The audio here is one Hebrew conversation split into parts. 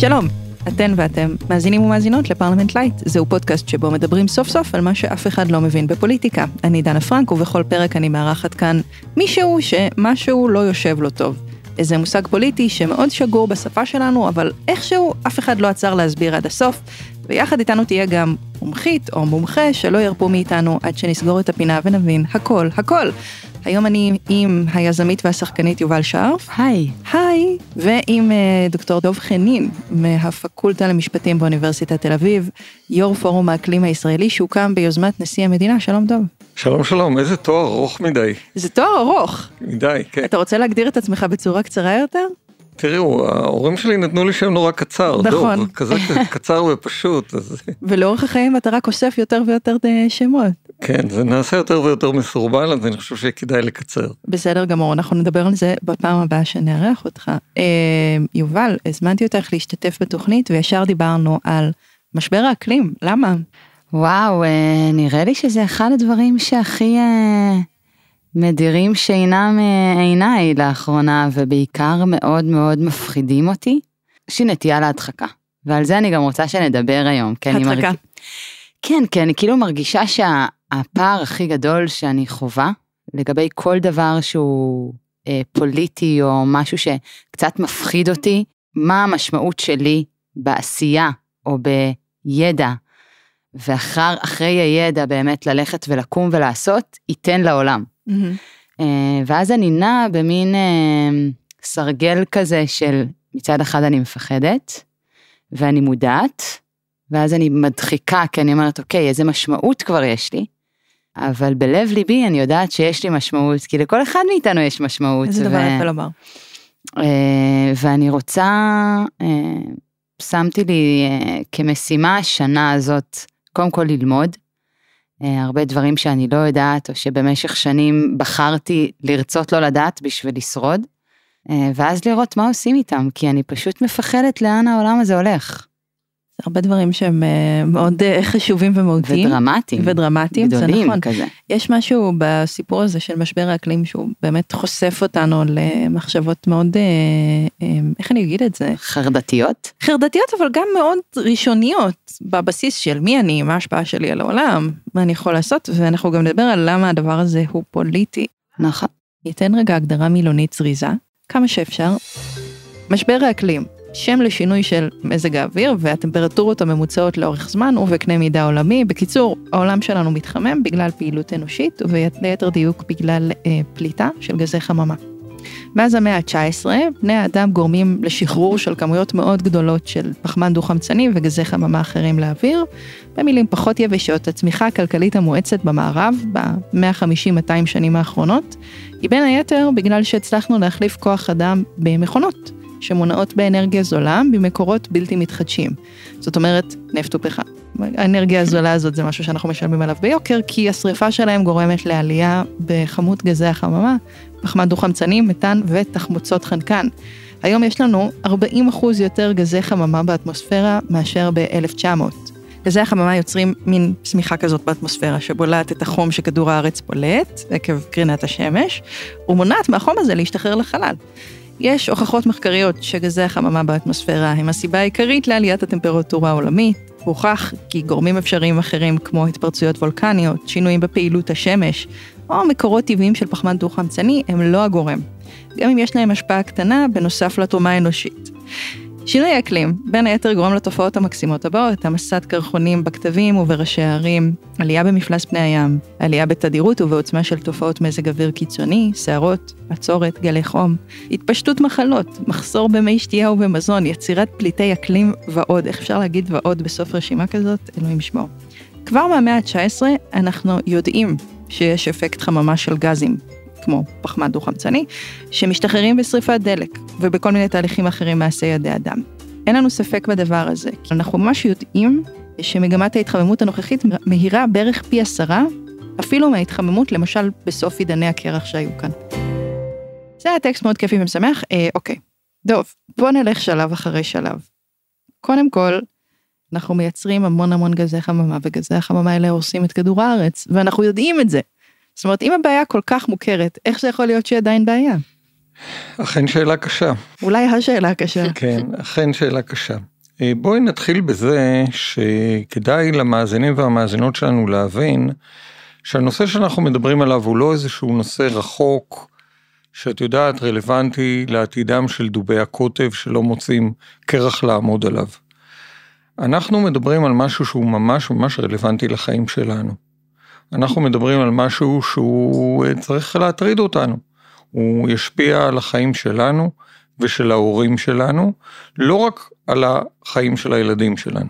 שלום, אתן ואתם מאזינים ומאזינות לפרלמנט לייט. זהו פודקאסט שבו מדברים סוף סוף על מה שאף אחד לא מבין בפוליטיקה. אני דנה פרנק, ובכל פרק אני מארחת כאן מישהו שמשהו לא יושב לו טוב. איזה מושג פוליטי שמאוד שגור בשפה שלנו, אבל איכשהו אף אחד לא עצר להסביר עד הסוף, ויחד איתנו תהיה גם מומחית או מומחה שלא ירפו מאיתנו עד שנסגור את הפינה ונבין הכל, הכל. היום אני עם היזמית והשחקנית יובל שרף. היי. היי. ועם אה, דוקטור דוב חנין מהפקולטה למשפטים באוניברסיטת תל אביב, יו"ר פורום האקלים הישראלי שהוקם ביוזמת נשיא המדינה. שלום דוב. שלום שלום, איזה תואר ארוך מדי. זה תואר ארוך. מדי, כן. אתה רוצה להגדיר את עצמך בצורה קצרה יותר? תראו, ההורים שלי נתנו לי שם נורא קצר, נכון. דוב, כזה קצר ופשוט, אז ולאורך החיים אתה רק אוסף יותר ויותר אה, שמות. כן, זה נעשה יותר ויותר מסורבל, אז אני חושב שכדאי לקצר. בסדר גמור, אנחנו נדבר על זה בפעם הבאה שנארח אותך. אה, יובל, הזמנתי אותך להשתתף בתוכנית וישר דיברנו על משבר האקלים, למה? וואו, אה, נראה לי שזה אחד הדברים שהכי אה, מדירים שינה מעיניי לאחרונה, ובעיקר מאוד מאוד מפחידים אותי. יש לי נטייה להדחקה, ועל זה אני גם רוצה שנדבר היום. אני הדחקה. מרג... כן, כי אני כאילו מרגישה שהפער הכי גדול שאני חווה, לגבי כל דבר שהוא אה, פוליטי או משהו שקצת מפחיד אותי, מה המשמעות שלי בעשייה או בידע, ואחרי הידע באמת ללכת ולקום ולעשות, ייתן לעולם. אה, ואז אני נעה במין אה, סרגל כזה של מצד אחד אני מפחדת, ואני מודעת, ואז אני מדחיקה, כי אני אומרת, אוקיי, איזה משמעות כבר יש לי, אבל בלב ליבי אני יודעת שיש לי משמעות, כי לכל אחד מאיתנו יש משמעות. איזה דבר יפה לומר. אה, ואני רוצה, שמתי לי כמשימה השנה הזאת, קודם כל ללמוד. אה, הרבה דברים שאני לא יודעת, או שבמשך שנים בחרתי לרצות לא לדעת בשביל לשרוד, אה, ואז לראות מה עושים איתם, כי אני פשוט מפחדת לאן העולם הזה הולך. הרבה דברים שהם אה, מאוד אה, חשובים ומהותיים. ודרמטיים. ודרמטיים, זה נכון. כזה. יש משהו בסיפור הזה של משבר האקלים שהוא באמת חושף אותנו למחשבות מאוד, אה, איך אני אגיד את זה? חרדתיות? חרדתיות אבל גם מאוד ראשוניות בבסיס של מי אני, מה ההשפעה שלי על העולם, מה אני יכול לעשות, ואנחנו גם נדבר על למה הדבר הזה הוא פוליטי. נכון. ניתן רגע הגדרה מילונית זריזה, כמה שאפשר. משבר האקלים, שם לשינוי של מזג האוויר והטמפרטורות הממוצעות לאורך זמן ובקנה מידה עולמי. בקיצור, העולם שלנו מתחמם בגלל פעילות אנושית וליתר דיוק בגלל אה, פליטה של גזי חממה. מאז המאה ה-19, בני האדם גורמים לשחרור של כמויות מאוד גדולות של פחמן דו-חמצני וגזי חממה אחרים לאוויר. במילים פחות יבשות, הצמיחה הכלכלית המואצת במערב ב-150-200 שנים האחרונות, היא בין היתר בגלל שהצלחנו להחליף כוח אדם במכונות, שמונעות באנרגיה זולה במקורות בלתי מתחדשים. זאת אומרת, נפט ופחם. האנרגיה הזולה הזאת זה משהו שאנחנו משלמים עליו ביוקר, כי השריפה שלהם גורמת לעלייה בכמות גזי החממה, פחמן דו-חמצני, מתאן ותחמוצות חנקן. היום יש לנו 40% יותר גזי חממה באטמוספירה מאשר ב-1900. גזי החממה יוצרים מין צמיחה כזאת באטמוספירה שבולעת את החום שכדור הארץ פולט עקב קרינת השמש, ומונעת מהחום הזה להשתחרר לחלל. יש הוכחות מחקריות שגזי החממה באטמוספירה הם הסיבה העיקרית לעליית הטמפרטורה העולמית. הוכח כי גורמים אפשריים אחרים כמו התפרצויות וולקניות, שינויים בפעילות השמש, או מקורות טבעיים של פחמן דו-חמצני הם לא הגורם. גם אם יש להם השפעה קטנה בנוסף לתרומה האנושית. שינוי האקלים, בין היתר גורם לתופעות המקסימות הבאות, המסת קרחונים בכתבים ובראשי הערים, עלייה במפלס פני הים, עלייה בתדירות ובעוצמה של תופעות מזג אוויר קיצוני, סערות, עצורת, גלי חום, התפשטות מחלות, מחסור במי שתייה ובמזון, יצירת פליטי אקלים ועוד, איך אפשר להגיד ועוד בסוף רשימה כזאת? אלוהים ישמור. כבר מהמאה ה-19 אנחנו יודעים שיש אפקט חממה של גזים, כמו פחמן דו-חמצני, שמשתחררים בשריפת דלק ובכל מיני תהליכים אחרים מעשי ידי אדם. אין לנו ספק בדבר הזה, כי אנחנו ממש יודעים שמגמת ההתחממות הנוכחית מהירה בערך פי עשרה, אפילו מההתחממות למשל בסוף עידני הקרח שהיו כאן. זה היה טקסט מאוד כיפי ומשמח, אה, אוקיי. דוב, בוא נלך שלב אחרי שלב. קודם כל, אנחנו מייצרים המון המון גזי חממה, וגזי החממה האלה הורסים את כדור הארץ, ואנחנו יודעים את זה. זאת אומרת, אם הבעיה כל כך מוכרת, איך זה יכול להיות שהיא עדיין בעיה? אכן שאלה קשה. אולי השאלה הקשה. כן, אכן שאלה קשה. אה, בואי נתחיל בזה שכדאי למאזינים והמאזינות שלנו להבין שהנושא שאנחנו מדברים עליו הוא לא איזשהו נושא רחוק, שאת יודעת רלוונטי לעתידם של דובי הקוטב שלא מוצאים קרח לעמוד עליו. אנחנו מדברים על משהו שהוא ממש ממש רלוונטי לחיים שלנו. אנחנו מדברים על משהו שהוא אה, צריך להטריד אותנו. הוא ישפיע על החיים שלנו ושל ההורים שלנו, לא רק על החיים של הילדים שלנו.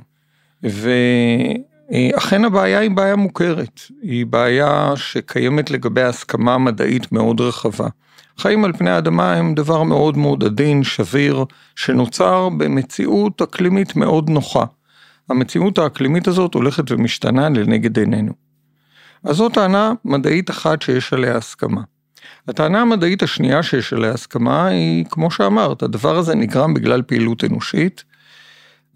ואכן הבעיה היא בעיה מוכרת, היא בעיה שקיימת לגבי הסכמה מדעית מאוד רחבה. חיים על פני האדמה הם דבר מאוד מאוד עדין, שביר, שנוצר במציאות אקלימית מאוד נוחה. המציאות האקלימית הזאת הולכת ומשתנה לנגד עינינו. אז זו טענה מדעית אחת שיש עליה הסכמה. הטענה המדעית השנייה שיש עליה הסכמה היא, כמו שאמרת, הדבר הזה נגרם בגלל פעילות אנושית.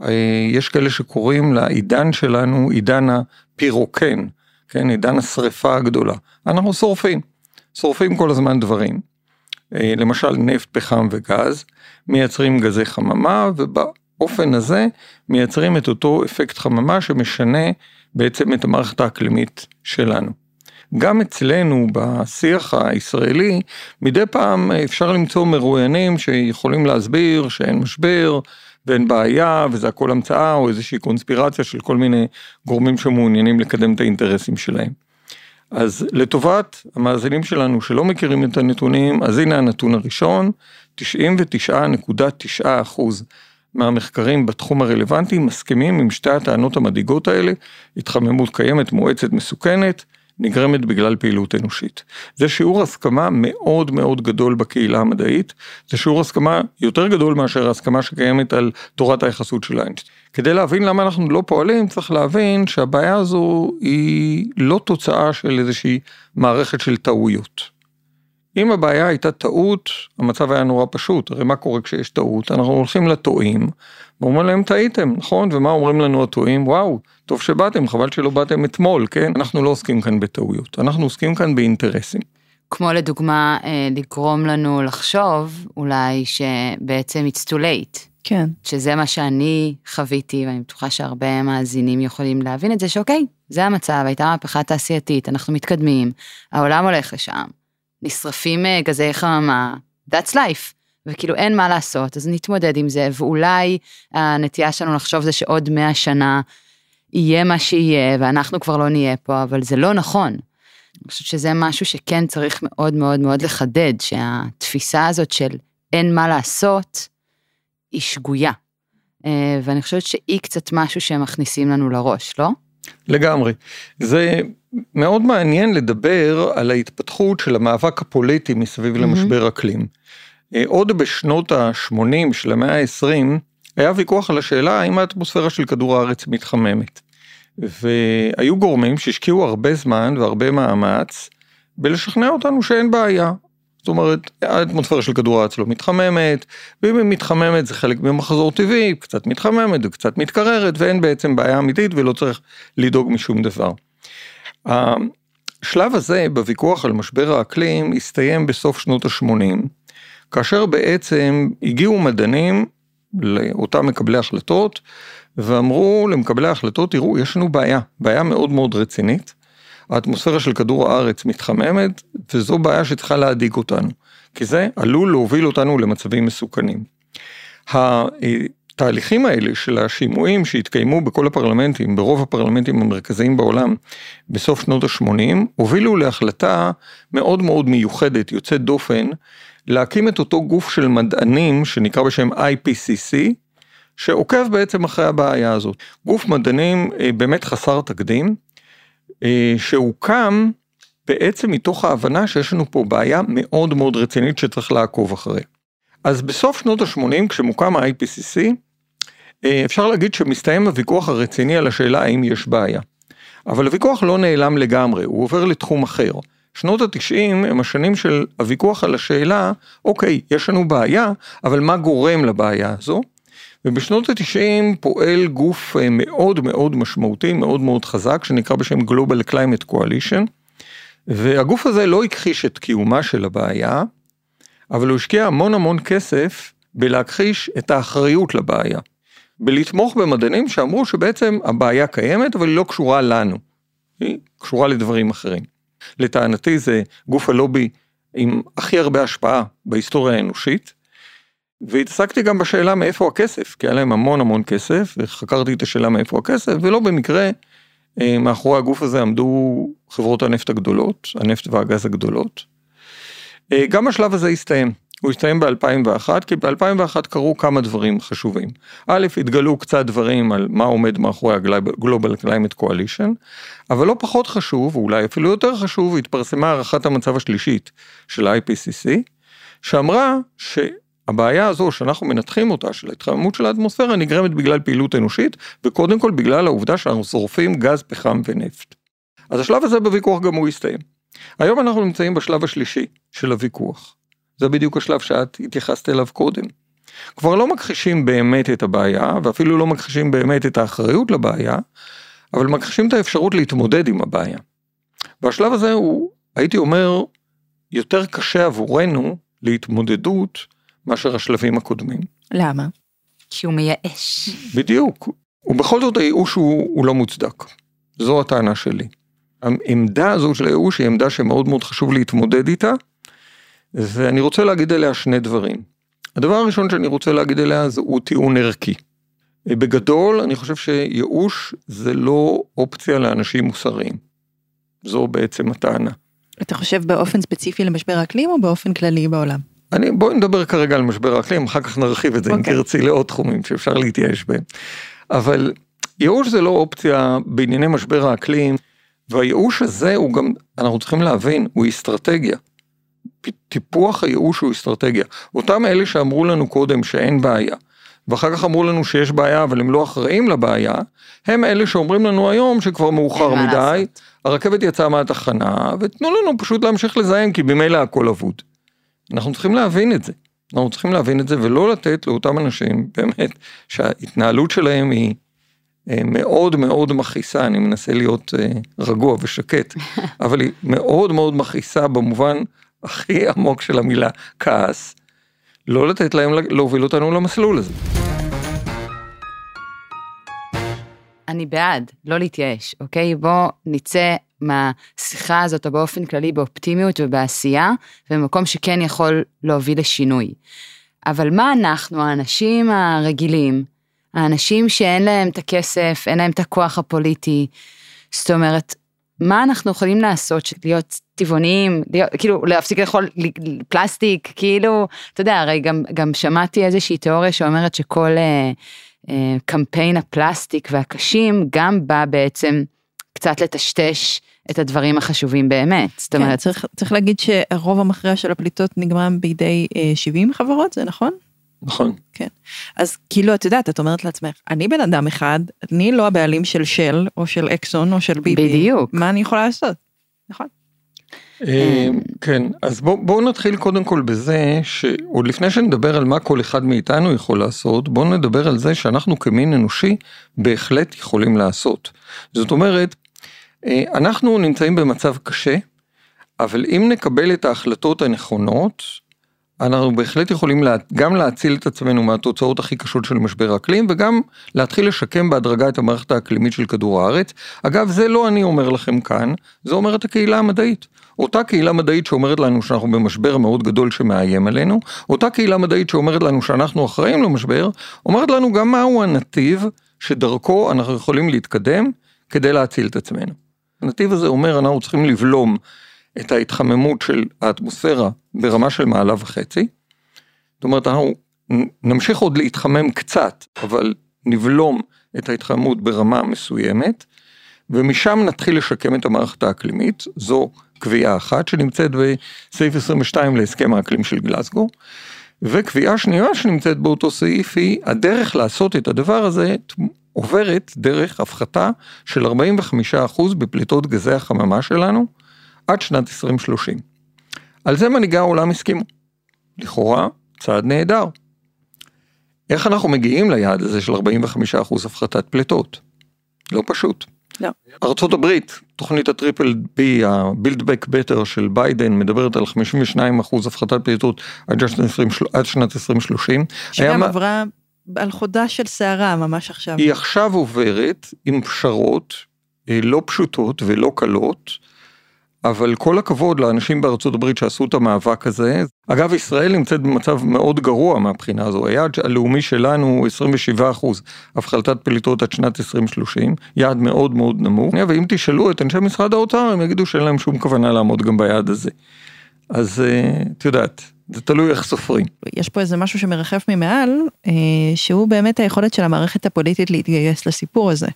אה, יש כאלה שקוראים לעידן שלנו עידן הפירוקן, כן, עידן השריפה הגדולה. אנחנו שורפים, שורפים כל הזמן דברים. אה, למשל נפט, פחם וגז, מייצרים גזי חממה ובאופן הזה מייצרים את אותו אפקט חממה שמשנה בעצם את המערכת האקלימית שלנו. גם אצלנו בשיח הישראלי מדי פעם אפשר למצוא מרואיינים שיכולים להסביר שאין משבר ואין בעיה וזה הכל המצאה או איזושהי קונספירציה של כל מיני גורמים שמעוניינים לקדם את האינטרסים שלהם. אז לטובת המאזינים שלנו שלא מכירים את הנתונים, אז הנה הנתון הראשון, 99.9 אחוז מהמחקרים בתחום הרלוונטי מסכימים עם שתי הטענות המדאיגות האלה, התחממות קיימת מואצת מסוכנת, נגרמת בגלל פעילות אנושית. זה שיעור הסכמה מאוד מאוד גדול בקהילה המדעית, זה שיעור הסכמה יותר גדול מאשר ההסכמה שקיימת על תורת היחסות של איינשטיין. כדי להבין למה אנחנו לא פועלים, צריך להבין שהבעיה הזו היא לא תוצאה של איזושהי מערכת של טעויות. אם הבעיה הייתה טעות, המצב היה נורא פשוט, הרי מה קורה כשיש טעות? אנחנו הולכים לטועים, ואומרים להם טעיתם, נכון? ומה אומרים לנו הטועים? וואו, טוב שבאתם, חבל שלא באתם אתמול, כן? אנחנו לא עוסקים כאן בטעויות, אנחנו עוסקים כאן באינטרסים. כמו לדוגמה, אה, לגרום לנו לחשוב אולי שבעצם it's too late. כן. שזה מה שאני חוויתי, ואני בטוחה שהרבה מאזינים יכולים להבין את זה, שאוקיי, זה המצב, הייתה מהפכה תעשייתית, אנחנו מתקדמים, העולם הולך לשם. נשרפים אה, גזי חממה, that's life. וכאילו אין מה לעשות, אז נתמודד עם זה, ואולי הנטייה שלנו לחשוב זה שעוד מאה שנה יהיה מה שיהיה, ואנחנו כבר לא נהיה פה, אבל זה לא נכון. אני חושבת שזה משהו שכן צריך מאוד מאוד מאוד לחדד, שהתפיסה הזאת של אין מה לעשות, היא שגויה. אה, ואני חושבת שהיא קצת משהו שהם מכניסים לנו לראש, לא? לגמרי. זה מאוד מעניין לדבר על ההתפתחות של המאבק הפוליטי מסביב mm-hmm. למשבר אקלים. אה, עוד בשנות ה-80 של המאה ה-20 היה ויכוח על השאלה האם האטמוספירה של כדור הארץ מתחממת. והיו גורמים שהשקיעו הרבה זמן והרבה מאמץ בלשכנע אותנו שאין בעיה. זאת אומרת, האטמוספירה של כדור הארץ לא מתחממת, ואם היא מתחממת זה חלק ממחזור טבעי, קצת מתחממת וקצת מתקררת, ואין בעצם בעיה אמיתית ולא צריך לדאוג משום דבר. השלב הזה בוויכוח על משבר האקלים הסתיים בסוף שנות ה-80, כאשר בעצם הגיעו מדענים לאותם מקבלי החלטות, ואמרו למקבלי ההחלטות, תראו, יש לנו בעיה, בעיה מאוד מאוד רצינית. האטמוספירה של כדור הארץ מתחממת, וזו בעיה שצריכה להדאיג אותנו, כי זה עלול להוביל אותנו למצבים מסוכנים. התהליכים האלה של השימועים שהתקיימו בכל הפרלמנטים, ברוב הפרלמנטים המרכזיים בעולם, בסוף שנות ה-80, הובילו להחלטה מאוד מאוד מיוחדת, יוצאת דופן, להקים את אותו גוף של מדענים שנקרא בשם IPCC, שעוקב בעצם אחרי הבעיה הזאת. גוף מדענים אה, באמת חסר תקדים, אה, שהוקם בעצם מתוך ההבנה שיש לנו פה בעיה מאוד מאוד רצינית שצריך לעקוב אחריה. אז בסוף שנות ה-80 כשמוקם ה-IPCC, אפשר להגיד שמסתיים הוויכוח הרציני על השאלה האם יש בעיה. אבל הוויכוח לא נעלם לגמרי, הוא עובר לתחום אחר. שנות התשעים הם השנים של הוויכוח על השאלה, אוקיי, יש לנו בעיה, אבל מה גורם לבעיה הזו? ובשנות התשעים פועל גוף אה, מאוד מאוד משמעותי, מאוד מאוד חזק, שנקרא בשם Global Climate Coalition, והגוף הזה לא הכחיש את קיומה של הבעיה, אבל הוא השקיע המון המון כסף בלהכחיש את האחריות לבעיה. בלתמוך במדענים שאמרו שבעצם הבעיה קיימת, אבל היא לא קשורה לנו. היא קשורה לדברים אחרים. לטענתי זה גוף הלובי עם הכי הרבה השפעה בהיסטוריה האנושית, והתעסקתי גם בשאלה מאיפה הכסף, כי היה להם המון המון כסף, וחקרתי את השאלה מאיפה הכסף, ולא במקרה אה, מאחורי הגוף הזה עמדו חברות הנפט הגדולות, הנפט והגז הגדולות. אה, גם השלב הזה הסתיים. הוא הסתיים ב-2001, כי ב-2001 קרו כמה דברים חשובים. א', התגלו קצת דברים על מה עומד מאחורי ה-Global Climate Coalition, אבל לא פחות חשוב, ואולי אפילו יותר חשוב, התפרסמה הערכת המצב השלישית של ה-IPCC, שאמרה שהבעיה הזו שאנחנו מנתחים אותה, של ההתחממות של האטמוספירה, נגרמת בגלל פעילות אנושית, וקודם כל בגלל העובדה שאנחנו שורפים גז, פחם ונפט. אז השלב הזה בוויכוח גם הוא הסתיים. היום אנחנו נמצאים בשלב השלישי של הוויכוח. זה בדיוק השלב שאת התייחסת אליו קודם. כבר לא מכחישים באמת את הבעיה, ואפילו לא מכחישים באמת את האחריות לבעיה, אבל מכחישים את האפשרות להתמודד עם הבעיה. והשלב הזה הוא, הייתי אומר, יותר קשה עבורנו להתמודדות מאשר השלבים הקודמים. למה? כי הוא מייאש. בדיוק, ובכל זאת הייאוש הוא, הוא לא מוצדק. זו הטענה שלי. העמדה הזו של הייאוש היא עמדה שמאוד מאוד חשוב להתמודד איתה, ואני רוצה להגיד עליה שני דברים. הדבר הראשון שאני רוצה להגיד עליה זה הוא טיעון ערכי. בגדול אני חושב שייאוש זה לא אופציה לאנשים מוסריים. זו בעצם הטענה. אתה חושב באופן ספציפי למשבר האקלים או באופן כללי בעולם? אני, בואי נדבר כרגע על משבר האקלים, אחר כך נרחיב את זה okay. אם אוקיי. תרצי לעוד תחומים שאפשר להתייאש בהם. אבל ייאוש זה לא אופציה בענייני משבר האקלים, והייאוש הזה הוא גם, אנחנו צריכים להבין, הוא אסטרטגיה. טיפוח הייאוש הוא אסטרטגיה. אותם אלה שאמרו לנו קודם שאין בעיה, ואחר כך אמרו לנו שיש בעיה אבל הם לא אחראים לבעיה, הם אלה שאומרים לנו היום שכבר מאוחר מדי, לעשות. הרכבת יצאה מהתחנה, ותנו לנו פשוט להמשיך לזהם כי ממילא הכל אבוד. אנחנו צריכים להבין את זה. אנחנו צריכים להבין את זה ולא לתת לאותם אנשים באמת שההתנהלות שלהם היא אה, מאוד מאוד מכעיסה, אני מנסה להיות אה, רגוע ושקט, אבל היא מאוד מאוד מכעיסה במובן הכי עמוק של המילה כעס, לא לתת להם להוביל אותנו למסלול הזה. אני בעד, לא להתייאש, אוקיי? בוא נצא מהשיחה הזאת, או באופן כללי באופטימיות ובעשייה, במקום שכן יכול להוביל לשינוי. אבל מה אנחנו, האנשים הרגילים, האנשים שאין להם את הכסף, אין להם את הכוח הפוליטי, זאת אומרת, מה אנחנו יכולים לעשות, להיות טבעוניים, להיות, כאילו להפסיק לאכול פלסטיק, כאילו, אתה יודע, הרי גם, גם שמעתי איזושהי תיאוריה שאומרת שכל אה, אה, קמפיין הפלסטיק והקשים גם בא בעצם קצת לטשטש את הדברים החשובים באמת, זאת כן, אומרת... צריך, צריך להגיד שהרוב המכריע של הפליטות נגרם בידי אה, 70 חברות, זה נכון? נכון. כן. אז כאילו, את יודעת, את אומרת לעצמך, אני בן אדם אחד, אני לא הבעלים של של, או של אקסון, או של ביבי. בדיוק. מה אני יכולה לעשות? נכון. אה, כן, אז בואו נתחיל קודם כל בזה שעוד לפני שנדבר על מה כל אחד מאיתנו יכול לעשות, בואו נדבר על זה שאנחנו כמין אנושי בהחלט יכולים לעשות. זאת אומרת, אה, אנחנו נמצאים במצב קשה, אבל אם נקבל את ההחלטות הנכונות, אנחנו בהחלט יכולים לה, גם להציל את עצמנו מהתוצאות הכי קשות של משבר האקלים וגם להתחיל לשקם בהדרגה את המערכת האקלימית של כדור הארץ. אגב, זה לא אני אומר לכם כאן, זה אומרת הקהילה המדעית. אותה קהילה מדעית שאומרת לנו שאנחנו במשבר מאוד גדול שמאיים עלינו, אותה קהילה מדעית שאומרת לנו שאנחנו אחראים למשבר, אומרת לנו גם מהו הנתיב שדרכו אנחנו יכולים להתקדם כדי להציל את עצמנו. הנתיב הזה אומר אנחנו צריכים לבלום את ההתחממות של האטמוספירה ברמה של מעלה וחצי. זאת אומרת, אנחנו נמשיך עוד להתחמם קצת, אבל נבלום את ההתחממות ברמה מסוימת, ומשם נתחיל לשקם את המערכת האקלימית, זו קביעה אחת שנמצאת בסעיף 22 להסכם האקלים של גלסגו, וקביעה שנייה שנמצאת באותו סעיף היא הדרך לעשות את הדבר הזה עוברת דרך הפחתה של 45% בפליטות גזי החממה שלנו, עד שנת 2030. על זה מנהיגי העולם הסכימו. לכאורה, צעד נהדר. איך אנחנו מגיעים ליעד הזה של 45% הפחתת פליטות? לא פשוט. לא. ארצות הברית, תוכנית הטריפל בי, ה-build back better של ביידן, מדברת על 52 אחוז הפחתת פליטות עד שנת 20, עד שנת 2030. שגם היה... עברה על חודה של סערה ממש עכשיו. היא עכשיו עוברת עם פשרות אה, לא פשוטות ולא קלות. אבל כל הכבוד לאנשים בארצות הברית שעשו את המאבק הזה. אגב, ישראל נמצאת במצב מאוד גרוע מהבחינה הזו. היעד הלאומי שלנו הוא 27 אחוז הפחתת פליטות עד שנת 2030, יעד מאוד מאוד נמוך. ואם תשאלו את אנשי משרד האוצר, הם יגידו שאין להם שום כוונה לעמוד גם ביעד הזה. אז אה, את יודעת, זה תלוי איך סופרים. יש פה איזה משהו שמרחף ממעל, אה, שהוא באמת היכולת של המערכת הפוליטית להתגייס לסיפור הזה.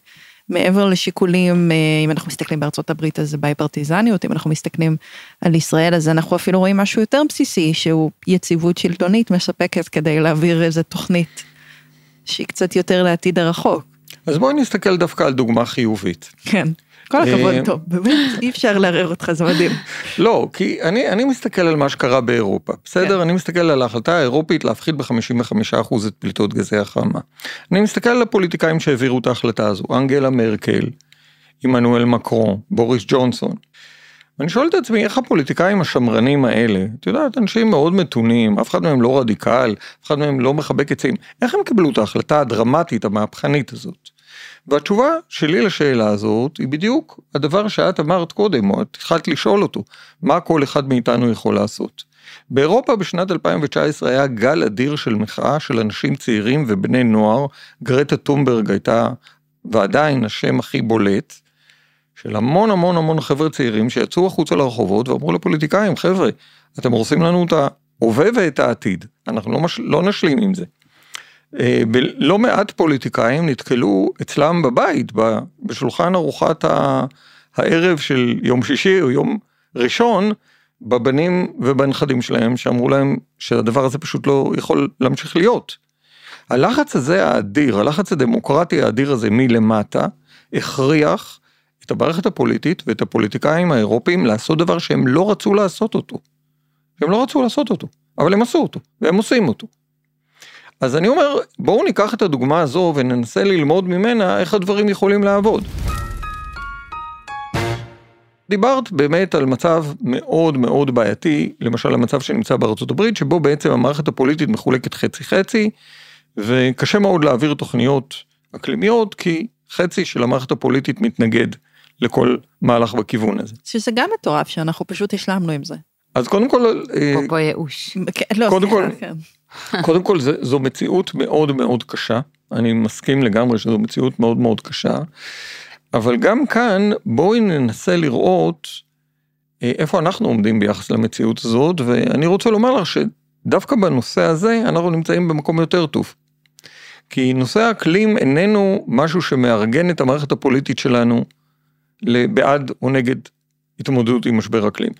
מעבר לשיקולים, אה, אם אנחנו מסתכלים בארצות הברית אז זה ביי פרטיזניות, אם אנחנו מסתכלים על ישראל אז אנחנו אפילו רואים משהו יותר בסיסי שהוא יציבות שלטונית מספקת כדי להעביר איזה תוכנית שהיא קצת יותר לעתיד הרחוק. אז בואי נסתכל דווקא על דוגמה חיובית. כן. כל הכבוד, אה, טוב, באמת, אי אפשר לערער אותך, זה מדהים. לא, כי אני, אני מסתכל על מה שקרה באירופה, בסדר? כן. אני מסתכל על ההחלטה האירופית להפחית ב-55% את פליטות גזי החמה. אני מסתכל על הפוליטיקאים שהעבירו את ההחלטה הזו, אנגלה מרקל, עמנואל מקרון, בוריס ג'ונסון. ואני שואל את עצמי איך הפוליטיקאים השמרנים האלה, את יודעת, אנשים מאוד מתונים, אף אחד מהם לא רדיקל, אף אחד מהם לא מחבק עצים, איך הם קיבלו את ההחלטה הדרמטית, המהפכנית הזאת? והתשובה שלי לשאלה הזאת היא בדיוק הדבר שאת אמרת קודם, או את התחלת לשאול אותו, מה כל אחד מאיתנו יכול לעשות. באירופה בשנת 2019 היה גל אדיר של מחאה של אנשים צעירים ובני נוער, גרטה טומברג הייתה ועדיין השם הכי בולט, של המון המון המון חבר'ה צעירים שיצאו החוצה לרחובות ואמרו לפוליטיקאים, חבר'ה, אתם הורסים לנו את ההווה ואת העתיד, אנחנו לא, מש... לא נשלים עם זה. לא מעט פוליטיקאים נתקלו אצלם בבית, בשולחן ארוחת הערב של יום שישי או יום ראשון, בבנים ובנכדים שלהם, שאמרו להם שהדבר הזה פשוט לא יכול להמשיך להיות. הלחץ הזה האדיר, הלחץ הדמוקרטי האדיר הזה מלמטה, הכריח את המערכת הפוליטית ואת הפוליטיקאים האירופאים לעשות דבר שהם לא רצו לעשות אותו. הם לא רצו לעשות אותו, אבל הם עשו אותו, והם עושים אותו. אז אני אומר, בואו ניקח את הדוגמה הזו וננסה ללמוד ממנה איך הדברים יכולים לעבוד. דיברת באמת על מצב מאוד מאוד בעייתי, למשל המצב שנמצא בארצות הברית, שבו בעצם המערכת הפוליטית מחולקת חצי חצי, וקשה מאוד להעביר תוכניות אקלימיות, כי חצי של המערכת הפוליטית מתנגד לכל מהלך בכיוון הזה. שזה גם מטורף שאנחנו פשוט השלמנו עם זה. אז קודם כל... אפרופו ייאוש. כן, לא, קודם כל, כן. קודם כל זה, זו מציאות מאוד מאוד קשה, אני מסכים לגמרי שזו מציאות מאוד מאוד קשה, אבל גם כאן בואי ננסה לראות אה, איפה אנחנו עומדים ביחס למציאות הזאת, ואני רוצה לומר לך שדווקא בנושא הזה אנחנו נמצאים במקום יותר טוב. כי נושא האקלים איננו משהו שמארגן את המערכת הפוליטית שלנו לבעד או נגד התמודדות עם משבר אקלים.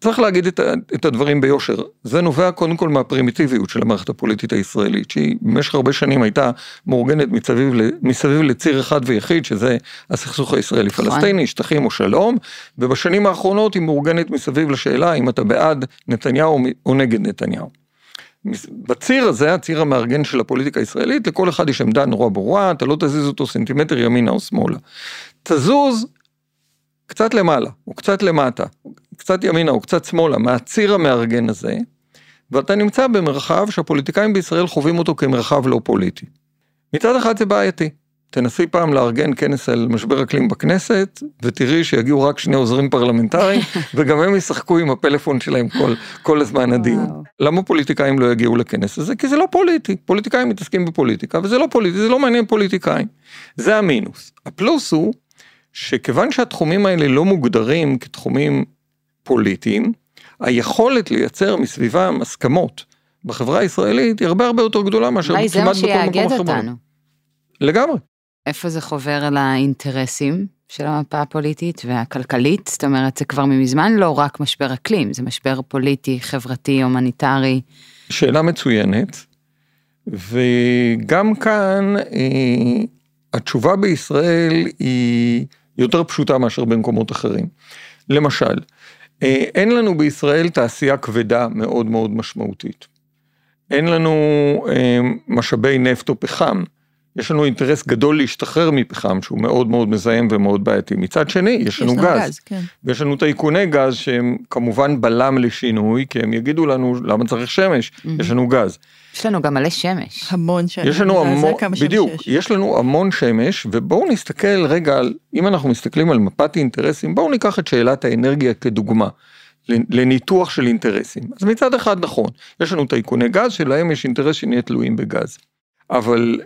צריך להגיד את, את הדברים ביושר, זה נובע קודם כל מהפרימיטיביות של המערכת הפוליטית הישראלית, שהיא במשך הרבה שנים הייתה מאורגנת מסביב, מסביב לציר אחד ויחיד, שזה הסכסוך הישראלי-פלסטיני, נכון. שטחים או שלום, ובשנים האחרונות היא מאורגנת מסביב לשאלה אם אתה בעד נתניהו או נגד נתניהו. בציר הזה, הציר המארגן של הפוליטיקה הישראלית, לכל אחד יש עמדה נורא ברורה, אתה לא תזיז אותו סנטימטר ימינה או שמאלה. תזוז קצת למעלה, או קצת למטה, קצת ימינה או קצת שמאלה, מהציר המארגן הזה, ואתה נמצא במרחב שהפוליטיקאים בישראל חווים אותו כמרחב לא פוליטי. מצד אחד זה בעייתי. תנסי פעם לארגן כנס על משבר אקלים בכנסת, ותראי שיגיעו רק שני עוזרים פרלמנטריים, וגם הם ישחקו עם הפלאפון שלהם כל, כל הזמן הדיון. למה פוליטיקאים לא יגיעו לכנס הזה? כי זה לא פוליטי. פוליטיקאים מתעסקים בפוליטיקה, וזה לא פוליטי, זה לא מעניין פוליטיקאים. זה המינוס. הפלוס הוא שכיוון שהתחומים האלה לא מוגדרים כתחומים פוליטיים, היכולת לייצר מסביבם הסכמות בחברה הישראלית היא הרבה הרבה יותר גדולה מאשר כמעט בכל מקום אחר. אולי זה מה שיאגד אותנו. לגמרי. איפה זה חובר על האינטרסים של המפה הפוליטית והכלכלית? זאת אומרת, זה כבר מזמן לא רק משבר אקלים, זה משבר פוליטי, חברתי, הומניטרי. שאלה מצוינת, וגם כאן אה, התשובה בישראל היא יותר פשוטה מאשר במקומות אחרים. למשל, אה, אין לנו בישראל תעשייה כבדה מאוד מאוד משמעותית. אין לנו אה, משאבי נפט או פחם יש לנו אינטרס גדול להשתחרר מפחם שהוא מאוד מאוד מזהם ומאוד בעייתי. מצד שני, יש לנו גז. כן. ויש לנו טייקוני גז שהם כמובן בלם לשינוי, כי הם יגידו לנו למה צריך שמש, יש לנו גז. יש לנו גם מלא שמש. המון שמש. יש לנו המון, בדיוק, יש. יש לנו המון שמש, ובואו נסתכל רגע על, אם אנחנו מסתכלים על מפת אינטרסים, בואו ניקח את שאלת האנרגיה כדוגמה. לניתוח של אינטרסים. אז מצד אחד נכון, יש לנו טייקוני גז שלהם יש אינטרס שנהיה תלויים בגז. אבל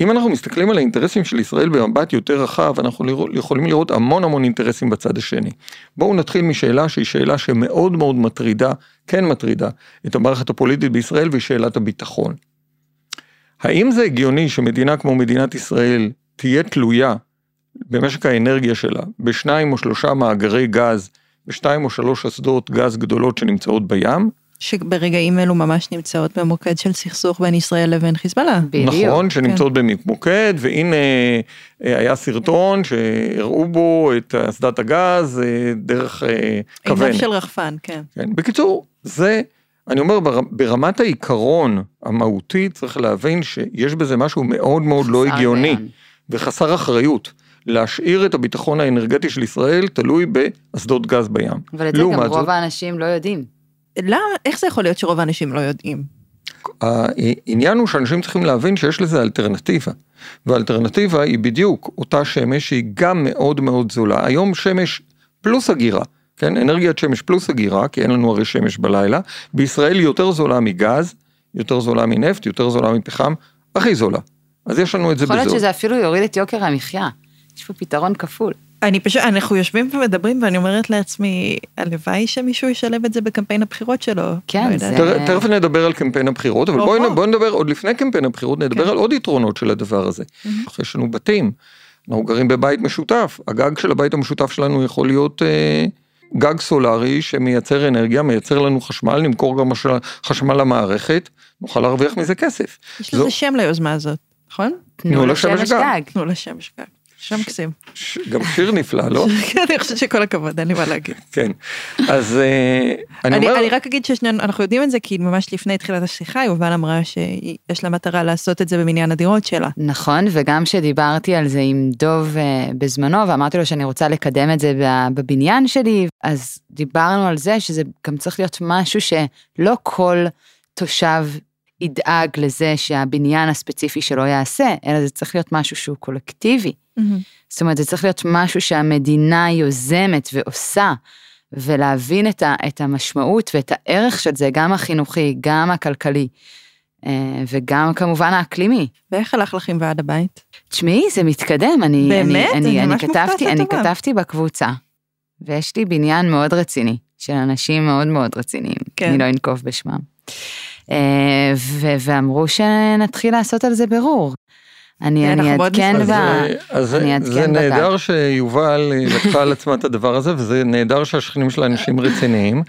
אם אנחנו מסתכלים על האינטרסים של ישראל במבט יותר רחב, אנחנו יכולים לראות המון המון אינטרסים בצד השני. בואו נתחיל משאלה שהיא שאלה שמאוד מאוד מטרידה, כן מטרידה, את המערכת הפוליטית בישראל והיא שאלת הביטחון. האם זה הגיוני שמדינה כמו מדינת ישראל תהיה תלויה במשק האנרגיה שלה בשניים או שלושה מאגרי גז, בשתיים או שלוש אסדות גז גדולות שנמצאות בים? שברגעים אלו ממש נמצאות במוקד של סכסוך בין ישראל לבין חיזבאללה. בדיוק. נכון, שנמצאות במוקד, והנה אה, היה סרטון שהראו בו את אסדת הגז אה, דרך אה, כוונת. עיניו של רחפן, כן. כן, בקיצור, זה, אני אומר, בר- ברמת העיקרון המהותי צריך להבין שיש בזה משהו מאוד מאוד לא הגיוני היגיון. וחסר אחריות. להשאיר את הביטחון האנרגטי של ישראל תלוי באסדות גז בים. אבל את זה גם לעומת רוב זאת- האנשים לא יודעים. למה, איך זה יכול להיות שרוב האנשים לא יודעים? העניין הוא שאנשים צריכים להבין שיש לזה אלטרנטיבה. והאלטרנטיבה היא בדיוק אותה שמש שהיא גם מאוד מאוד זולה. היום שמש פלוס אגירה, כן? אנרגיית שמש פלוס אגירה, כי אין לנו הרי שמש בלילה. בישראל היא יותר זולה מגז, יותר זולה מנפט, יותר זולה מפחם, הכי זולה. אז יש לנו את זה יכול להיות בזול. שזה אפילו יוריד את יוקר המחיה. יש פה פתרון כפול. אני פשוט, אנחנו יושבים ומדברים ואני אומרת לעצמי, הלוואי שמישהו ישלב את זה בקמפיין הבחירות שלו. כן, לא. זה- תכף- תכף נדבר על קמפיין הבחירות, אבל או, בואי או. בואי נדבר עוד לפני קמפיין הבחירות, נדבר כן. על עוד יתרונות של הדבר הזה. יש לנו בתים, אנחנו גרים בבית משותף, הגג של הבית המשותף שלנו יכול להיות אה, גג סולארי שמייצר אנרגיה, מייצר לנו חשמל, נמכור גם מש- חשמל למערכת, נוכל להרוויח מזה כסף. יש זו- לזה שם ליוזמה הזאת, נכון? תנו לשמש גג. תנו לה שם שגג. שם קסים. ש- גם שיר נפלא, לא? אני חושבת שכל הכבוד, אין לי מה להגיד. כן. אז אה, אני אומר... אני רק אגיד ששנינו, אנחנו יודעים את זה כי ממש לפני תחילת השיחה יובל אמרה שיש לה מטרה לעשות את זה במניין הדירות שלה. נכון, וגם שדיברתי על זה עם דוב אה, בזמנו, ואמרתי לו שאני רוצה לקדם את זה ב- בבניין שלי, אז דיברנו על זה שזה גם צריך להיות משהו שלא כל תושב ידאג לזה שהבניין הספציפי שלו יעשה, אלא זה צריך להיות משהו שהוא קולקטיבי. זאת אומרת, זה צריך להיות משהו שהמדינה יוזמת ועושה, ולהבין את, ה, את המשמעות ואת הערך של זה, גם החינוכי, גם הכלכלי, אה, וגם כמובן האקלימי. ואיך הלך לך עם ועד הבית? תשמעי, זה מתקדם, אני, באמת? אני, אני אני, אני ממש מופתעת כתבתי, אני. כתבתי בקבוצה, ויש לי בניין מאוד רציני, של אנשים מאוד מאוד רציניים, כן. אני לא אנקוב בשמם. אה, ו- ואמרו שנתחיל לעשות על זה ברור. אני, כן, אני אעדכן ב... אז אני זה-. נהדר שיובל אה, לקחה על עצמה את הדבר הזה, וזה נהדר שהשכנים שלה אנשים רציניים,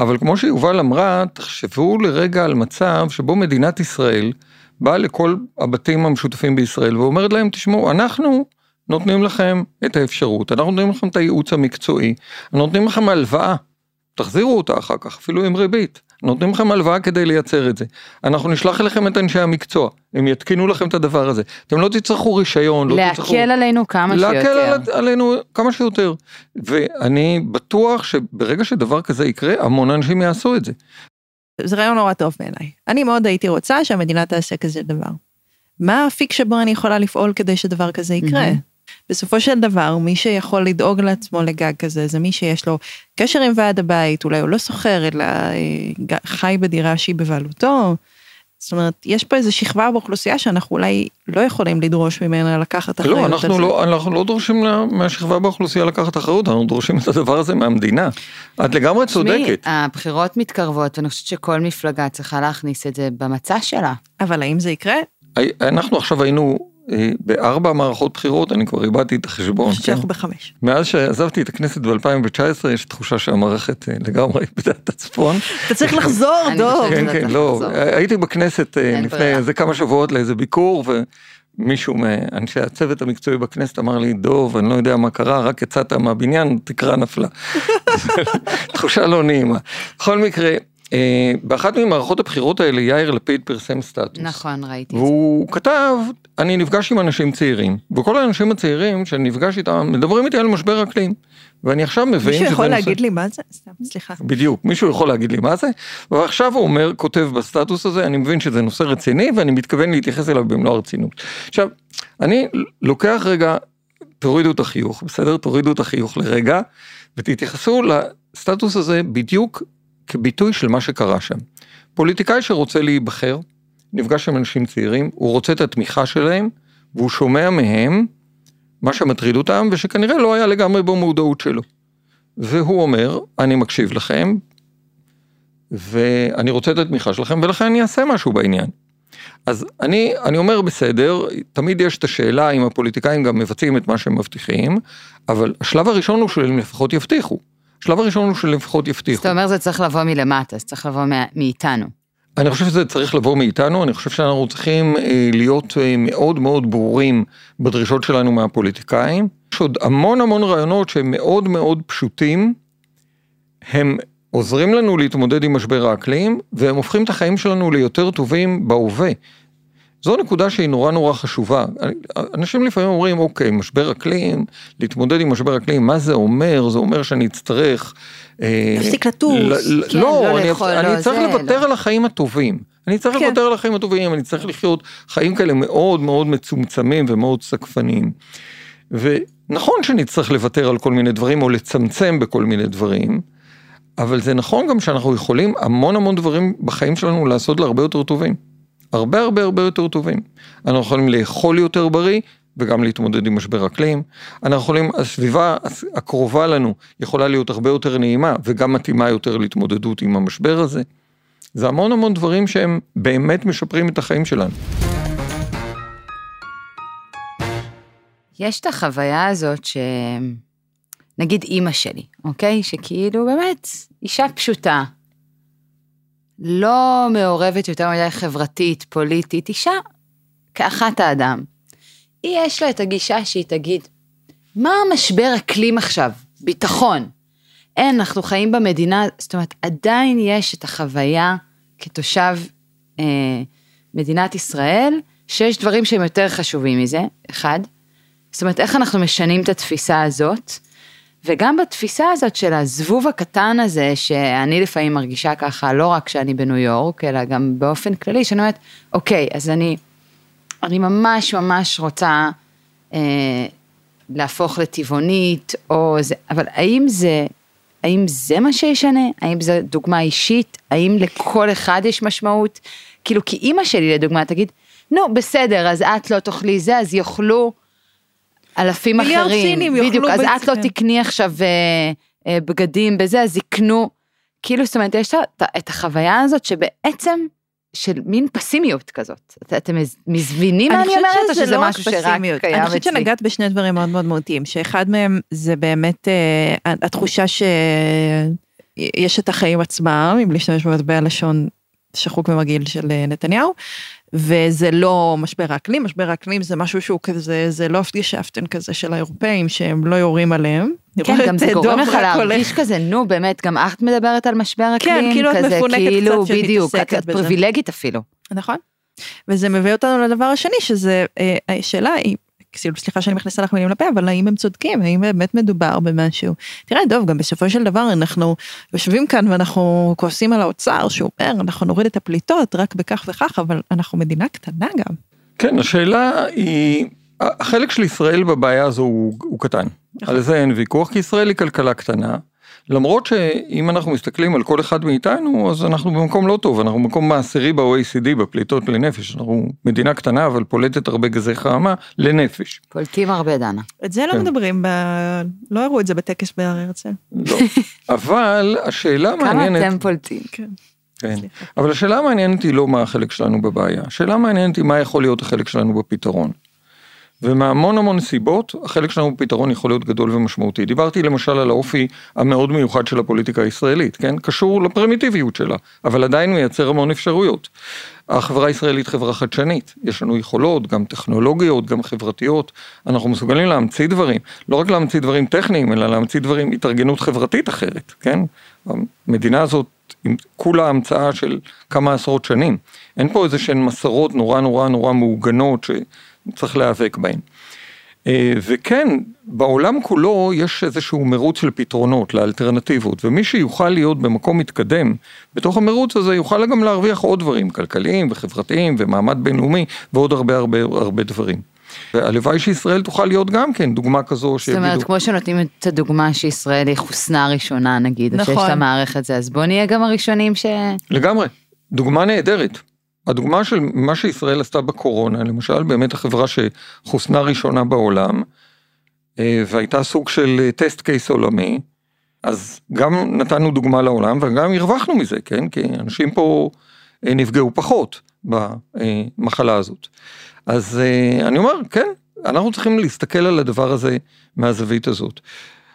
אבל כמו שיובל אמרה, תחשבו לרגע על מצב שבו מדינת ישראל באה לכל הבתים המשותפים בישראל ואומרת להם, תשמעו, אנחנו נותנים לכם את האפשרות, אנחנו נותנים לכם את הייעוץ המקצועי, אנחנו נותנים לכם הלוואה, תחזירו אותה אחר כך, אפילו עם ריבית. נותנים לכם הלוואה כדי לייצר את זה. אנחנו נשלח אליכם את אנשי המקצוע, הם יתקינו לכם את הדבר הזה. אתם לא תצטרכו רישיון, לא תצטרכו... להקל עלינו כמה להקל שיותר. על, עלינו כמה שיותר. ואני בטוח שברגע שדבר כזה יקרה, המון אנשים יעשו את זה. זה רעיון נורא טוב בעיניי. אני מאוד הייתי רוצה שהמדינה תעשה כזה דבר. מה האפיק שבו אני יכולה לפעול כדי שדבר כזה יקרה? מהמם. בסופו של דבר, מי שיכול לדאוג לעצמו לגג כזה, זה מי שיש לו קשר עם ועד הבית, אולי הוא לא שוכר, אלא אה, חי בדירה שהיא בבעלותו. זאת אומרת, יש פה איזו שכבה באוכלוסייה שאנחנו אולי לא יכולים לדרוש ממנה לקחת אחריות. לא, אנחנו. לא, אנחנו לא דורשים לה- מהשכבה באוכלוסייה לקחת אחריות, אנחנו דורשים את הדבר הזה מהמדינה. את לגמרי צודקת. הבחירות מתקרבות, ואני חושבת שכל מפלגה צריכה להכניס את זה במצע שלה. אבל האם זה יקרה? אנחנו עכשיו היינו בארבע מערכות בחירות, אני כבר איבדתי את החשבון. אני חושבת כן? שאנחנו בחמש. מאז שעזבתי את הכנסת ב-2019, יש תחושה שהמערכת אה, לגמרי איבדה את הצפון. אתה צריך לחזור, דוב. חושבת- כן, כן, לא, לחזור. הייתי בכנסת אה, לפני. איזה כמה שבועות לאיזה ביקור, ומישהו מאנשי הצוות המקצועי בכנסת אמר לי, דוב, אני לא יודע מה קרה, רק יצאת מהבניין, תקרה נפלה. תחושה לא נעימה. בכל מקרה, אה, באחת ממערכות הבחירות האלה יאיר לפיד פרסם סטטוס. נכון, ראיתי את זה. והוא כתב, אני נפגש עם אנשים צעירים, וכל האנשים הצעירים שאני נפגש איתם מדברים איתי על משבר אקלים. ואני עכשיו מבין מישהו יכול נושא- להגיד לי מה זה? סתם, סליחה. בדיוק, מישהו יכול להגיד לי מה זה, ועכשיו הוא אומר, כותב בסטטוס הזה, אני מבין שזה נושא רציני ואני מתכוון להתייחס אליו במלוא הרצינות. עכשיו, אני לוקח רגע, תורידו את החיוך, בסדר? תורידו את החיוך לרגע, ותתייחסו לסטטוס הזה בדיוק כביטוי של מה שקרה שם. פוליטיקאי שרוצה להיבחר, נפגש עם אנשים צעירים, הוא רוצה את התמיכה שלהם, והוא שומע מהם מה שמטריד אותם, ושכנראה לא היה לגמרי במודעות שלו. והוא אומר, אני מקשיב לכם, ואני רוצה את התמיכה שלכם, ולכן אני אעשה משהו בעניין. אז אני, אני אומר בסדר, תמיד יש את השאלה אם הפוליטיקאים גם מבצעים את מה שהם מבטיחים, אבל השלב הראשון הוא שהם לפחות יבטיחו. השלב הראשון הוא שלפחות יבטיחו. אתה אומר זה צריך לבוא מלמטה, זה צריך לבוא מאיתנו. אני חושב שזה צריך לבוא מאיתנו, אני חושב שאנחנו צריכים אה, להיות אה, מאוד מאוד ברורים בדרישות שלנו מהפוליטיקאים. יש עוד המון המון רעיונות שהם מאוד מאוד פשוטים, הם עוזרים לנו להתמודד עם משבר האקלים, והם הופכים את החיים שלנו ליותר טובים בהווה. זו נקודה שהיא נורא נורא חשובה. אנשים לפעמים אומרים, אוקיי, משבר אקלים, להתמודד עם משבר אקלים, מה זה אומר? זה אומר שאני אצטרך... אה, להפסיק לטוס. כן, לא, לא אני, לאכול, אני לא צריך זה, לוותר לא. על החיים הטובים. אני צריך כן. לוותר על החיים הטובים, אני צריך לחיות חיים כאלה מאוד מאוד מצומצמים ומאוד סקפניים. ונכון שנצטרך לוותר על כל מיני דברים או לצמצם בכל מיני דברים, אבל זה נכון גם שאנחנו יכולים המון המון דברים בחיים שלנו לעשות להרבה יותר טובים. הרבה הרבה הרבה יותר טובים. אנחנו יכולים לאכול יותר בריא וגם להתמודד עם משבר אקלים. אנחנו יכולים, הסביבה הקרובה לנו יכולה להיות הרבה יותר נעימה וגם מתאימה יותר להתמודדות עם המשבר הזה. זה המון המון דברים שהם באמת משפרים את החיים שלנו. יש את החוויה הזאת ש... נגיד אימא שלי, אוקיי? שכאילו באמת אישה פשוטה, לא מעורבת יותר מדי חברתית, פוליטית, אישה כאחת האדם. היא יש לה את הגישה שהיא תגיד, מה המשבר אקלים עכשיו? ביטחון. אין, אנחנו חיים במדינה, זאת אומרת, עדיין יש את החוויה כתושב אה, מדינת ישראל, שיש דברים שהם יותר חשובים מזה, אחד. זאת אומרת, איך אנחנו משנים את התפיסה הזאת, וגם בתפיסה הזאת של הזבוב הקטן הזה, שאני לפעמים מרגישה ככה, לא רק כשאני בניו יורק, אלא גם באופן כללי, שאני אומרת, אוקיי, אז אני, אני ממש ממש רוצה אה, להפוך לטבעונית, או זה, אבל האם זה, האם זה מה שישנה? האם זו דוגמה אישית? האם לכל אחד יש משמעות? כאילו, כי אימא שלי לדוגמה תגיד, נו, בסדר, אז את לא תאכלי זה, אז יאכלו אלפים אחרים. סינים יאכלו בדיוק, אז. את לא תקני עכשיו אה, אה, בגדים בזה, אז יקנו. כאילו, זאת אומרת, יש את, את החוויה הזאת שבעצם, של מין פסימיות כזאת. את- אתם מז- מזמינים מה אני אומרת, או שזה לא משהו שרק. קיים אני חושבת אצלי? שנגעת בשני דברים מאוד מאוד מהותיים, שאחד מהם זה באמת אה, התחושה שיש את החיים עצמם, אם להשתמש במטבע לשון שחוק ומגעיל של אה, נתניהו, וזה לא משבר האקלים, משבר האקלים זה משהו שהוא כזה, זה לא גשפטן כזה של האירופאים שהם לא יורים עליהם. כן, גם את, זה אה, גורם לך. להרגיש כזה, נו באמת, גם את מדברת על משבר אקלים, כאילו את כזה, מפונקת כאילו, קצת בדיוק, את את. פריבילגית אפילו. נכון. וזה מביא אותנו לדבר השני, שזה אה, השאלה היא, כאילו, סליחה שאני מכניסה לך מילים לפה, אבל האם הם צודקים, האם באמת מדובר במשהו. תראה, דוב, גם בסופו של דבר אנחנו יושבים כאן ואנחנו כועסים על האוצר, שהוא אומר, אנחנו נוריד את הפליטות רק בכך וכך, אבל אנחנו מדינה קטנה גם. כן, השאלה היא, החלק של ישראל בבעיה הזו הוא, הוא קטן. נכון. על זה אין ויכוח, כי ישראל היא כלכלה קטנה. למרות שאם אנחנו מסתכלים על כל אחד מאיתנו, אז אנחנו במקום לא טוב, אנחנו במקום העשירי ב-OECD בפליטות לנפש. אנחנו מדינה קטנה, אבל פולטת הרבה גזי חממה לנפש. פולטים הרבה, דנה. את זה לא כן. מדברים, ב... לא הראו את זה בטקס בהר הרצל. לא. אבל השאלה כמה המעניינת... אתם פולטים? כן. כן. אבל השאלה המעניינת היא לא מה החלק שלנו בבעיה, השאלה המעניינת היא מה יכול להיות החלק שלנו בפתרון. ומהמון המון סיבות, החלק שלנו בפתרון יכול להיות גדול ומשמעותי. דיברתי למשל על האופי המאוד מיוחד של הפוליטיקה הישראלית, כן? קשור לפרימיטיביות שלה, אבל עדיין מייצר המון אפשרויות. החברה הישראלית חברה חדשנית, יש לנו יכולות, גם טכנולוגיות, גם חברתיות, אנחנו מסוגלים להמציא דברים, לא רק להמציא דברים טכניים, אלא להמציא דברים, התארגנות חברתית אחרת, כן? המדינה הזאת כולה המצאה של כמה עשרות שנים. אין פה איזה שהן מסורות נורא נורא נורא מעוגנות שצריך להיאבק בהן. אה, וכן, בעולם כולו יש איזשהו מרוץ של פתרונות, לאלטרנטיבות, ומי שיוכל להיות במקום מתקדם בתוך המרוץ הזה, יוכל גם להרוויח עוד דברים כלכליים וחברתיים ומעמד בינלאומי ועוד הרבה הרבה הרבה דברים. והלוואי שישראל תוכל להיות גם כן דוגמה כזו שיגידו... זאת אומרת, כמו שנותנים את הדוגמה שישראל היא חוסנה ראשונה נגיד, נכון. שיש את המערכת זה, אז בוא נהיה גם הראשונים ש... לגמרי, דוגמה נהדרת. הדוגמה של מה שישראל עשתה בקורונה, למשל באמת החברה שחוסנה ראשונה בעולם, אה, והייתה סוג של טסט קייס עולמי, אז גם נתנו דוגמה לעולם וגם הרווחנו מזה, כן? כי אנשים פה אה, נפגעו פחות במחלה הזאת. אז אה, אני אומר, כן, אנחנו צריכים להסתכל על הדבר הזה מהזווית הזאת.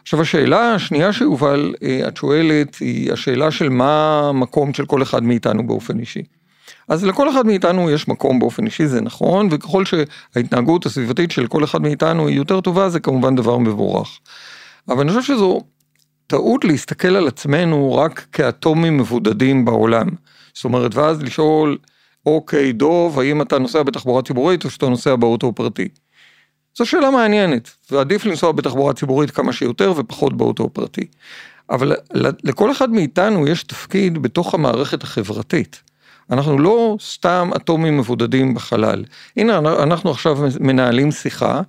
עכשיו השאלה השנייה שיובל, את שואלת, היא השאלה של מה המקום של כל אחד מאיתנו באופן אישי. אז לכל אחד מאיתנו יש מקום באופן אישי, זה נכון, וככל שההתנהגות הסביבתית של כל אחד מאיתנו היא יותר טובה, זה כמובן דבר מבורך. אבל אני חושב שזו טעות להסתכל על עצמנו רק כאטומים מבודדים בעולם. זאת אומרת, ואז לשאול, אוקיי, דוב, האם אתה נוסע בתחבורה ציבורית או שאתה נוסע באוטו פרטי? זו שאלה מעניינת, ועדיף לנסוע בתחבורה ציבורית כמה שיותר ופחות באוטו פרטי. אבל לכל אחד מאיתנו יש תפקיד בתוך המערכת החברתית. אנחנו לא סתם אטומים מבודדים בחלל. הנה, אנחנו עכשיו מנהלים שיחה,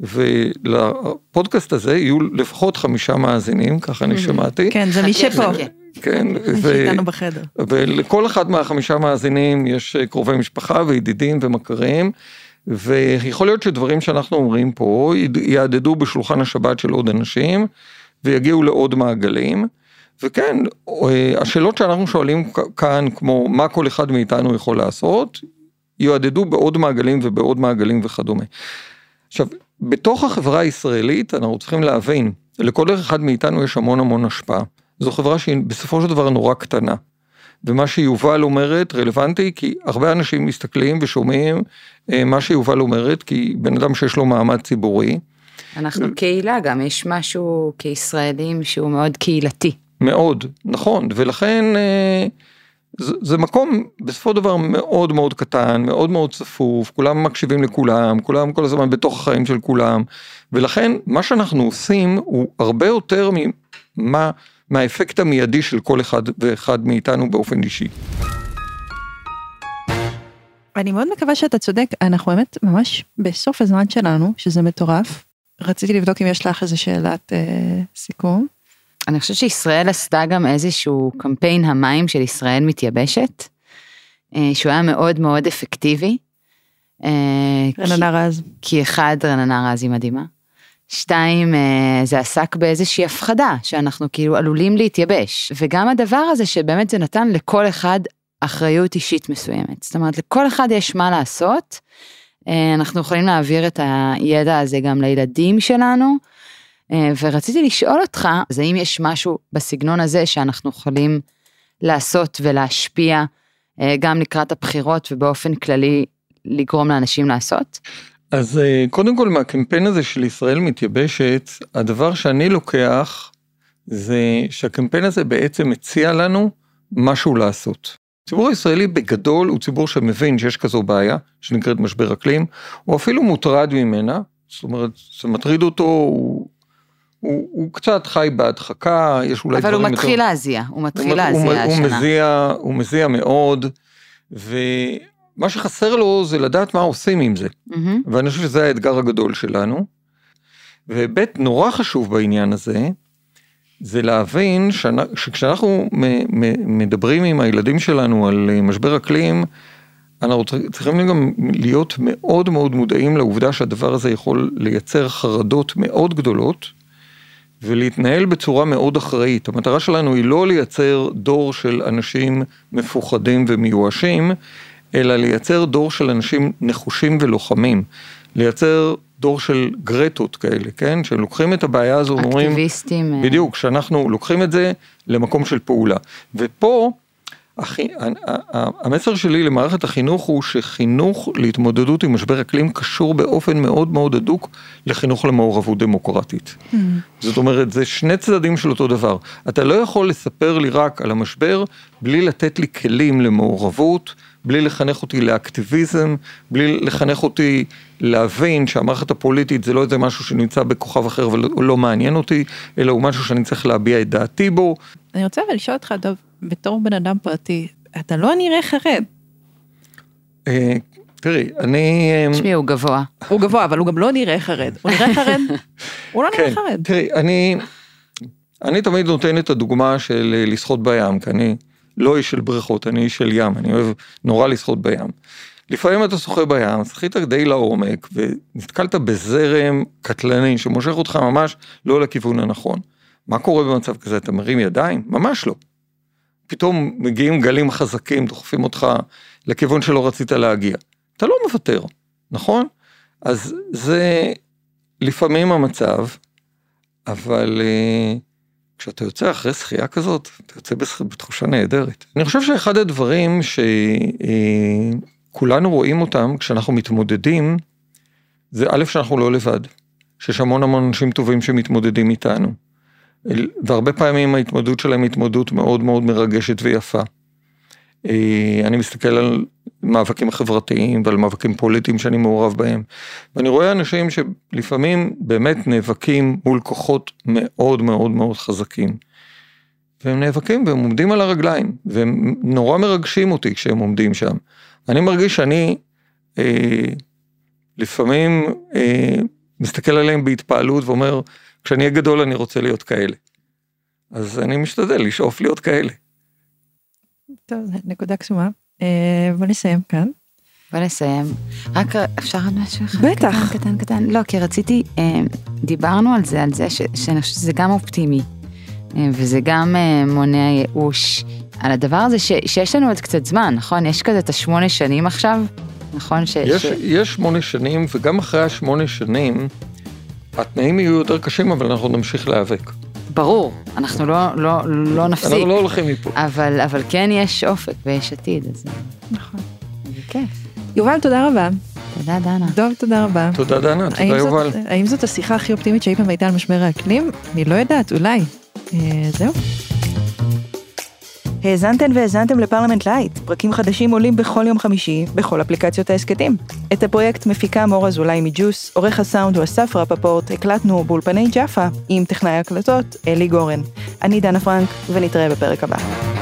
ולפודקאסט הזה יהיו לפחות חמישה מאזינים, ככה אני שמעתי. כן, זה מי שפה. כן, בחדר. ולכל אחד מהחמישה מאזינים יש קרובי משפחה וידידים ומכרים, ויכול להיות שדברים שאנחנו אומרים פה יהדהדו בשולחן השבת של עוד אנשים, ויגיעו לעוד מעגלים. וכן, אה, השאלות שאנחנו שואלים כאן, כמו מה כל אחד מאיתנו יכול לעשות, יועדדו בעוד מעגלים ובעוד מעגלים וכדומה. עכשיו, בתוך החברה הישראלית אנחנו צריכים להבין, לכל אחד מאיתנו יש המון המון השפעה. זו חברה שהיא בסופו של דבר נורא קטנה. ומה שיובל אומרת רלוונטי כי הרבה אנשים מסתכלים ושומעים אה, מה שיובל אומרת כי בן אדם שיש לו מעמד ציבורי. אנחנו קהילה גם, יש משהו כישראלים שהוא מאוד קהילתי. מאוד, נכון, ולכן אה, זה, זה מקום בסופו דבר מאוד מאוד קטן, מאוד מאוד צפוף, כולם מקשיבים לכולם, כולם כל הזמן בתוך החיים של כולם, ולכן מה שאנחנו עושים הוא הרבה יותר ממה, מהאפקט המיידי של כל אחד ואחד מאיתנו באופן אישי. אני מאוד מקווה שאתה צודק, אנחנו באמת ממש בסוף הזמן שלנו, שזה מטורף. רציתי לבדוק אם יש לך איזה שאלת אה, סיכום. אני חושבת שישראל עשתה גם איזשהו קמפיין המים של ישראל מתייבשת, אה, שהוא היה מאוד מאוד אפקטיבי. אה, רננה רז. כי אחד, רננה רז היא מדהימה. שתיים, אה, זה עסק באיזושהי הפחדה, שאנחנו כאילו עלולים להתייבש. וגם הדבר הזה שבאמת זה נתן לכל אחד אחריות אישית מסוימת. זאת אומרת, לכל אחד יש מה לעשות. אנחנו יכולים להעביר את הידע הזה גם לילדים שלנו. אה, ורציתי לשאול אותך, אז האם יש משהו בסגנון הזה שאנחנו יכולים לעשות ולהשפיע אה, גם לקראת הבחירות ובאופן כללי לגרום לאנשים לעשות? אז אה, קודם כל מהקמפיין הזה של ישראל מתייבשת, הדבר שאני לוקח זה שהקמפיין הזה בעצם מציע לנו משהו לעשות. הציבור הישראלי בגדול הוא ציבור שמבין שיש כזו בעיה שנקראת משבר אקלים, הוא אפילו מוטרד ממנה, זאת אומרת, זה מטריד אותו, הוא הוא, הוא קצת חי בהדחקה, יש אולי דברים יותר... אבל הוא מתחיל להזיע, הוא מתחיל להזיע השנה. הוא מזיע, הוא מזיע מאוד, ומה שחסר לו זה לדעת מה עושים עם זה. Mm-hmm. ואני חושב שזה האתגר הגדול שלנו. והיבט נורא חשוב בעניין הזה, זה להבין שכשאנחנו מדברים עם הילדים שלנו על משבר אקלים, אנחנו צריכים גם להיות מאוד מאוד מודעים לעובדה שהדבר הזה יכול לייצר חרדות מאוד גדולות, ולהתנהל בצורה מאוד אחראית. המטרה שלנו היא לא לייצר דור של אנשים מפוחדים ומיואשים, אלא לייצר דור של אנשים נחושים ולוחמים. לייצר דור של גרטות כאלה, כן? שלוקחים את הבעיה הזו ואומרים... אקטיביסטים. בדיוק, שאנחנו לוקחים את זה למקום של פעולה. ופה המסר שלי למערכת החינוך הוא שחינוך להתמודדות עם משבר אקלים קשור באופן מאוד מאוד הדוק לחינוך למעורבות דמוקרטית. Mm. זאת אומרת, זה שני צדדים של אותו דבר. אתה לא יכול לספר לי רק על המשבר בלי לתת לי כלים למעורבות, בלי לחנך אותי לאקטיביזם, בלי לחנך אותי להבין שהמערכת הפוליטית זה לא איזה משהו שנמצא בכוכב אחר ולא מעניין אותי, אלא הוא משהו שאני צריך להביע את דעתי בו. אני רוצה אבל לשאול אותך, דב, בתור בן אדם פרטי, אתה לא נראה חרד. אה, תראי, אני... אה, תשמעי, הוא גבוה. הוא גבוה, אבל הוא גם לא נראה חרד. הוא נראה חרד? הוא לא נראה כן, חרד. תראי, אני... אני תמיד נותן את הדוגמה של אה, לשחות בים, כי אני לא איש של בריכות, אני איש של ים, אני אוהב נורא לשחות בים. לפעמים אתה שוחה בים, שחית די לעומק, ונתקלת בזרם קטלני שמושך אותך ממש לא לכיוון הנכון. מה קורה במצב כזה? אתה מרים ידיים? ממש לא. פתאום מגיעים גלים חזקים, דוחפים אותך לכיוון שלא רצית להגיע. אתה לא מוותר, נכון? אז זה לפעמים המצב, אבל uh, כשאתה יוצא אחרי שחייה כזאת, אתה יוצא בתחושה נהדרת. אני חושב שאחד הדברים שכולנו uh, רואים אותם כשאנחנו מתמודדים, זה א', שאנחנו לא לבד, שיש המון המון אנשים טובים שמתמודדים איתנו. והרבה פעמים ההתמודדות שלהם היא התמודדות מאוד מאוד מרגשת ויפה. אה, אני מסתכל על מאבקים חברתיים ועל מאבקים פוליטיים שאני מעורב בהם, ואני רואה אנשים שלפעמים באמת נאבקים מול כוחות מאוד מאוד מאוד חזקים. והם נאבקים והם עומדים על הרגליים, והם נורא מרגשים אותי כשהם עומדים שם. אני מרגיש שאני אה, לפעמים אה, מסתכל עליהם בהתפעלות ואומר, כשאני אהיה גדול אני רוצה להיות כאלה. אז אני משתדל לשאוף להיות כאלה. טוב, נקודה קסומה. אה, בוא נסיים כאן. בוא נסיים. רק אפשר עוד משהו אחד? בטח. קטן, קטן, קטן. לא, כי רציתי, אה, דיברנו על זה, על זה ש, שאני חושבת שזה גם אופטימי, אה, וזה גם מונע ייאוש, על הדבר הזה ש, שיש לנו עוד קצת זמן, נכון? יש כזה את השמונה שנים עכשיו, נכון? ש, יש, ש... יש שמונה שנים, וגם אחרי השמונה שנים, התנאים יהיו יותר קשים, אבל אנחנו נמשיך להיאבק. ברור, אנחנו לא, לא, לא נפסיק. אנחנו לא הולכים מפה. אבל, אבל כן יש אופק ויש עתיד, אז נכון. זה כיף. יובל, תודה רבה. תודה דנה. דוב, תודה רבה. תודה דנה, תודה יובל. זאת, האם זאת השיחה הכי אופטימית שאי פעם הייתה על משבר האקלים? אני לא יודעת, אולי. אה, זהו. האזנתן והאזנתם לפרלמנט לייט, פרקים חדשים עולים בכל יום חמישי, בכל אפליקציות ההסכתים. את הפרויקט מפיקה מור אזולאי מג'וס, עורך הסאונד הוא אסף רפפורט, הקלטנו באולפני ג'אפה, עם טכנאי הקלטות אלי גורן. אני דנה פרנק, ונתראה בפרק הבא.